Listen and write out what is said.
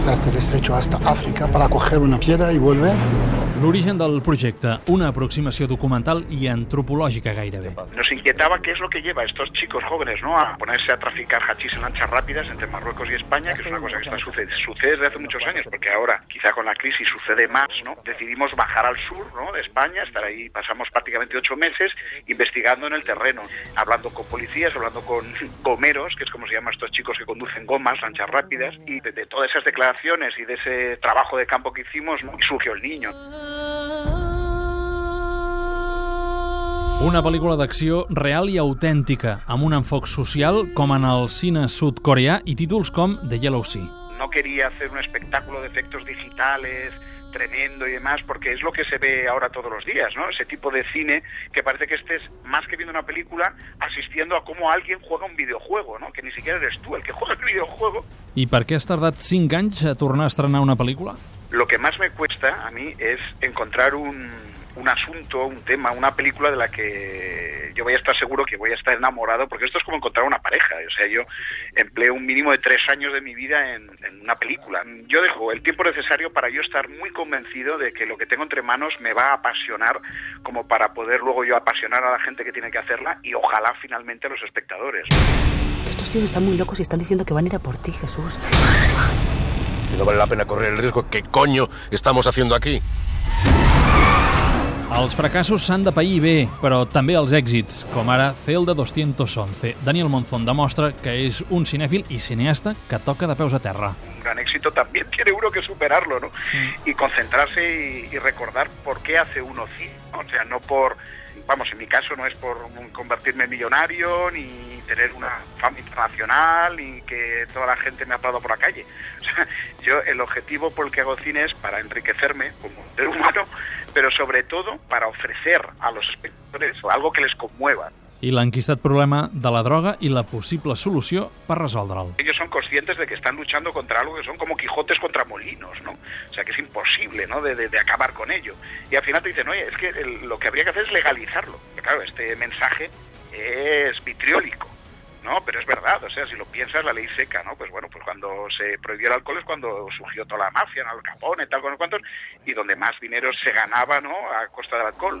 quizás del estrecho hasta África para coger una piedra y volver. L'origen del projecte, una aproximació documental i antropològica gairebé. Nos inquietaba qué es lo que lleva a estos chicos jóvenes ¿no? a ponerse a traficar hachís en lanchas rápidas entre Marruecos y España, que es una cosa que está sucede, sucede desde hace muchos años, porque ahora, quizá con la crisis sucede más, ¿no? Decidimos bajar al sur ¿no? de España, estar ahí, pasamos prácticamente ocho meses investigando en el terreno, hablando con policías, hablando con gomeros, que es como se llaman estos chicos que conducen gomas, lanchas rápidas, y de, de todas esas declaraciones y de ese trabajo de campo que hicimos, ¿no? surgió el niño. Una pel·lícula d'acció real i autèntica, amb un enfoc social com en el cine sud-coreà i títols com The Yellow Sea. No quería hacer un espectáculo de efectos digitales tremendo y demás, porque es lo que se ve ahora todos los días, ¿no? Ese tipo de cine que parece que estés, más que viendo una película, asistiendo a cómo alguien juega un videojuego, ¿no? Que ni siquiera eres tú el que juega el videojuego. I per què has tardat 5 anys a tornar a estrenar una pel·lícula? Lo que más me cuesta a mí es encontrar un, un asunto, un tema, una película de la que yo voy a estar seguro que voy a estar enamorado, porque esto es como encontrar una pareja. O sea, yo empleo un mínimo de tres años de mi vida en, en una película. Yo dejo el tiempo necesario para yo estar muy convencido de que lo que tengo entre manos me va a apasionar como para poder luego yo apasionar a la gente que tiene que hacerla y ojalá finalmente a los espectadores. Estos tíos están muy locos y están diciendo que van a ir a por ti, Jesús. Si no vale la pena correr el riesgo, ¿qué coño estamos haciendo aquí? Els fracassos s'han de pair bé, però també els èxits, com ara Celda 211. Daniel Monzón demostra que és un cinèfil i cineasta que toca de peus a terra. un gran éxito también tiene uno que superarlo, ¿no? Y concentrarse y, y recordar por qué hace uno cine. O sea, no por, vamos, en mi caso no es por convertirme en millonario, ni tener una fama internacional, ni que toda la gente me aplauda por la calle. O sea, yo el objetivo por el que hago cine es para enriquecerme como ser humano, pero sobre todo para ofrecer a los espectadores algo que les conmueva. I l'enquistat problema de la droga i la possible solució per resoldre'l. ellos son conscientes de que están luchando contra algo que son como Quijotes contra molinos, ¿no? O sea, que es imposible, ¿no? De, de- de acabar con ello. Y al final te dicen, oye, es que el- lo que habría que hacer es legalizarlo. Que claro, este mensaje es vitriólico, ¿no? Pero es verdad, o sea, si lo piensas, la ley seca, ¿no? Pues bueno, pues cuando se prohibió el alcohol es cuando surgió toda la mafia, ¿no? El Capone, tal, con cuantos, y donde más dinero se ganaba, ¿no? A costa del alcohol.